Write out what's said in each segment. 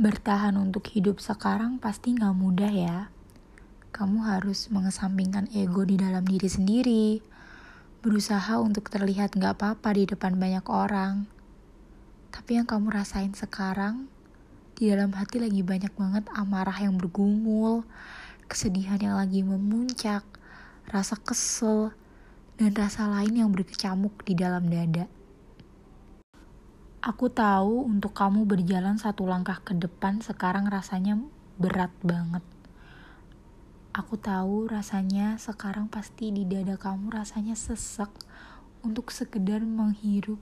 Bertahan untuk hidup sekarang pasti gak mudah ya. Kamu harus mengesampingkan ego di dalam diri sendiri. Berusaha untuk terlihat gak apa-apa di depan banyak orang. Tapi yang kamu rasain sekarang, di dalam hati lagi banyak banget amarah yang bergumul, kesedihan yang lagi memuncak, rasa kesel, dan rasa lain yang berkecamuk di dalam dada. Aku tahu untuk kamu berjalan satu langkah ke depan sekarang rasanya berat banget. Aku tahu rasanya sekarang pasti di dada kamu rasanya sesek untuk sekedar menghirup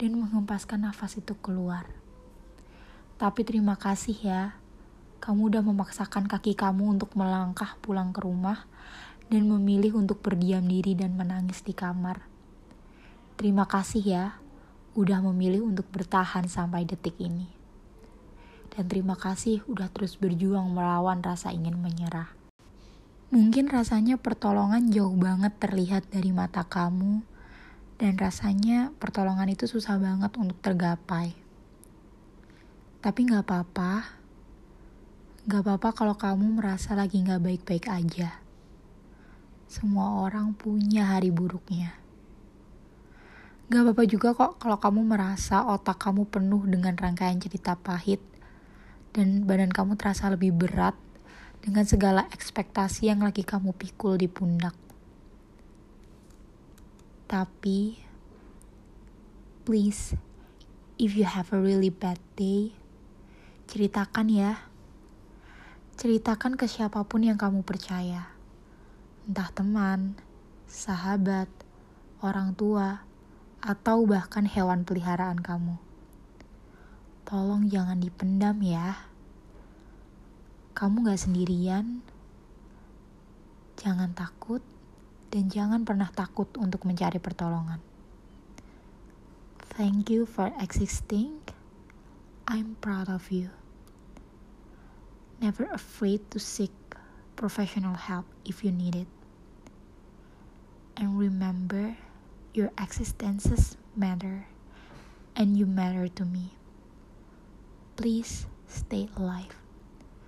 dan menghempaskan nafas itu keluar. Tapi terima kasih ya, kamu udah memaksakan kaki kamu untuk melangkah pulang ke rumah dan memilih untuk berdiam diri dan menangis di kamar. Terima kasih ya, udah memilih untuk bertahan sampai detik ini. Dan terima kasih udah terus berjuang melawan rasa ingin menyerah. Mungkin rasanya pertolongan jauh banget terlihat dari mata kamu, dan rasanya pertolongan itu susah banget untuk tergapai. Tapi gak apa-apa, gak apa-apa kalau kamu merasa lagi gak baik-baik aja. Semua orang punya hari buruknya. Gak apa-apa juga kok kalau kamu merasa otak kamu penuh dengan rangkaian cerita pahit dan badan kamu terasa lebih berat dengan segala ekspektasi yang lagi kamu pikul di pundak. Tapi, please, if you have a really bad day, ceritakan ya. Ceritakan ke siapa pun yang kamu percaya. Entah teman, sahabat, orang tua, atau bahkan hewan peliharaan kamu. Tolong jangan dipendam ya. Kamu gak sendirian. Jangan takut dan jangan pernah takut untuk mencari pertolongan. Thank you for existing. I'm proud of you. Never afraid to seek professional help if you need it. And remember, Your existences matter, and you matter to me. Please stay alive.